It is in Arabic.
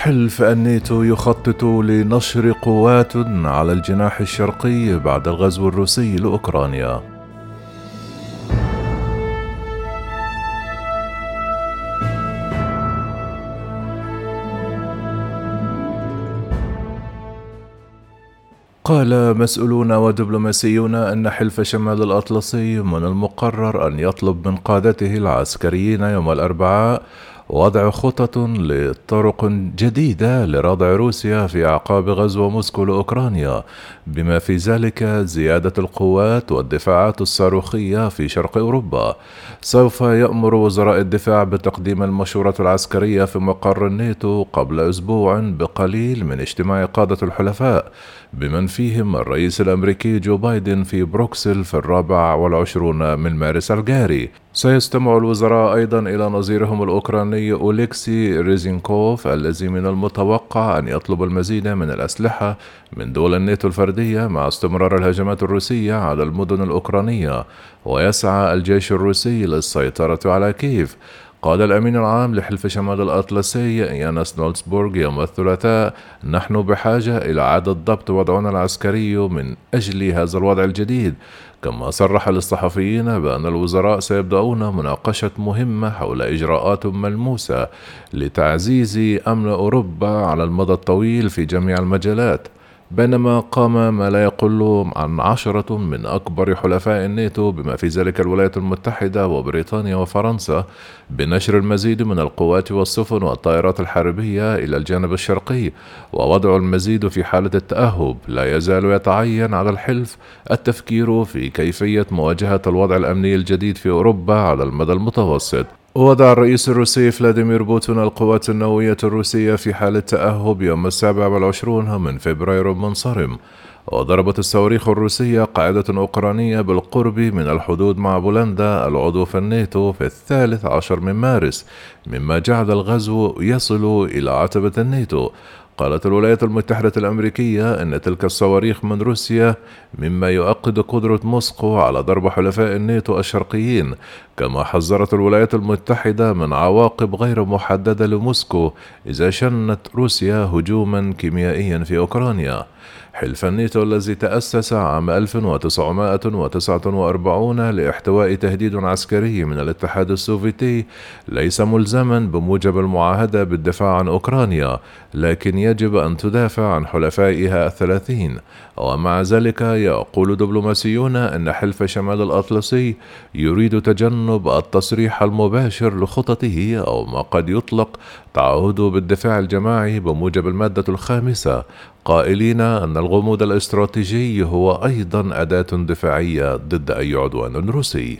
حلف الناتو يخطط لنشر قوات على الجناح الشرقي بعد الغزو الروسي لأوكرانيا. قال مسؤولون ودبلوماسيون أن حلف شمال الأطلسي من المقرر أن يطلب من قادته العسكريين يوم الأربعاء وضع خطط لطرق جديدة لردع روسيا في أعقاب غزو موسكو لأوكرانيا بما في ذلك زيادة القوات والدفاعات الصاروخية في شرق أوروبا. سوف يأمر وزراء الدفاع بتقديم المشورة العسكرية في مقر الناتو قبل أسبوع بقليل من اجتماع قادة الحلفاء بمن فيهم الرئيس الأمريكي جو بايدن في بروكسل في الرابع والعشرون من مارس الجاري. سيستمع الوزراء أيضا إلى نظيرهم الأوكراني أوليكسي ريزينكوف الذي من المتوقع أن يطلب المزيد من الأسلحة من دول الناتو الفردية مع استمرار الهجمات الروسية على المدن الأوكرانية ويسعى الجيش الروسي للسيطرة على كييف. قال الأمين العام لحلف شمال الأطلسي يانس نولسبورغ يوم الثلاثاء نحن بحاجة إلى إعادة ضبط وضعنا العسكري من أجل هذا الوضع الجديد. كما صرح للصحفيين بأن الوزراء سيبدأون مناقشة مهمة حول إجراءات ملموسة لتعزيز أمن أوروبا على المدى الطويل في جميع المجالات. بينما قام ما لا يقل عن عشرة من أكبر حلفاء الناتو بما في ذلك الولايات المتحدة وبريطانيا وفرنسا بنشر المزيد من القوات والسفن والطائرات الحربية إلى الجانب الشرقي ووضع المزيد في حالة التأهب. لا يزال يتعين على الحلف التفكير في كيفية مواجهة الوضع الأمني الجديد في أوروبا على المدى المتوسط. وضع الرئيس الروسي فلاديمير بوتين القوات النووية الروسية في حالة تأهب يوم السابع والعشرون من فبراير المنصرم وضربت الصواريخ الروسية قاعدة أوكرانية بالقرب من الحدود مع بولندا العضو في الناتو في الثالث عشر من مارس مما جعل الغزو يصل إلى عتبة الناتو. قالت الولايات المتحدة الأمريكية أن تلك الصواريخ من روسيا مما يؤكد قدرة موسكو على ضرب حلفاء الناتو الشرقيين كما حذرت الولايات المتحدة من عواقب غير محددة لموسكو إذا شنت روسيا هجوما كيميائيا في أوكرانيا. حلف الناتو الذي تأسس عام 1949 لإحتواء تهديد عسكري من الاتحاد السوفيتي ليس ملزما بموجب المعاهدة بالدفاع عن أوكرانيا لكن يجب أن تدافع عن حلفائها الثلاثين. ومع ذلك يقول دبلوماسيون أن حلف شمال الأطلسي يريد تجنب التصريح المباشر لخططه أو ما قد يطلق تعهده بالدفاع الجماعي بموجب المادة الخامسة قائلين أن الغموض الاستراتيجي هو أيضا أداة دفاعية ضد أي عدوان روسي.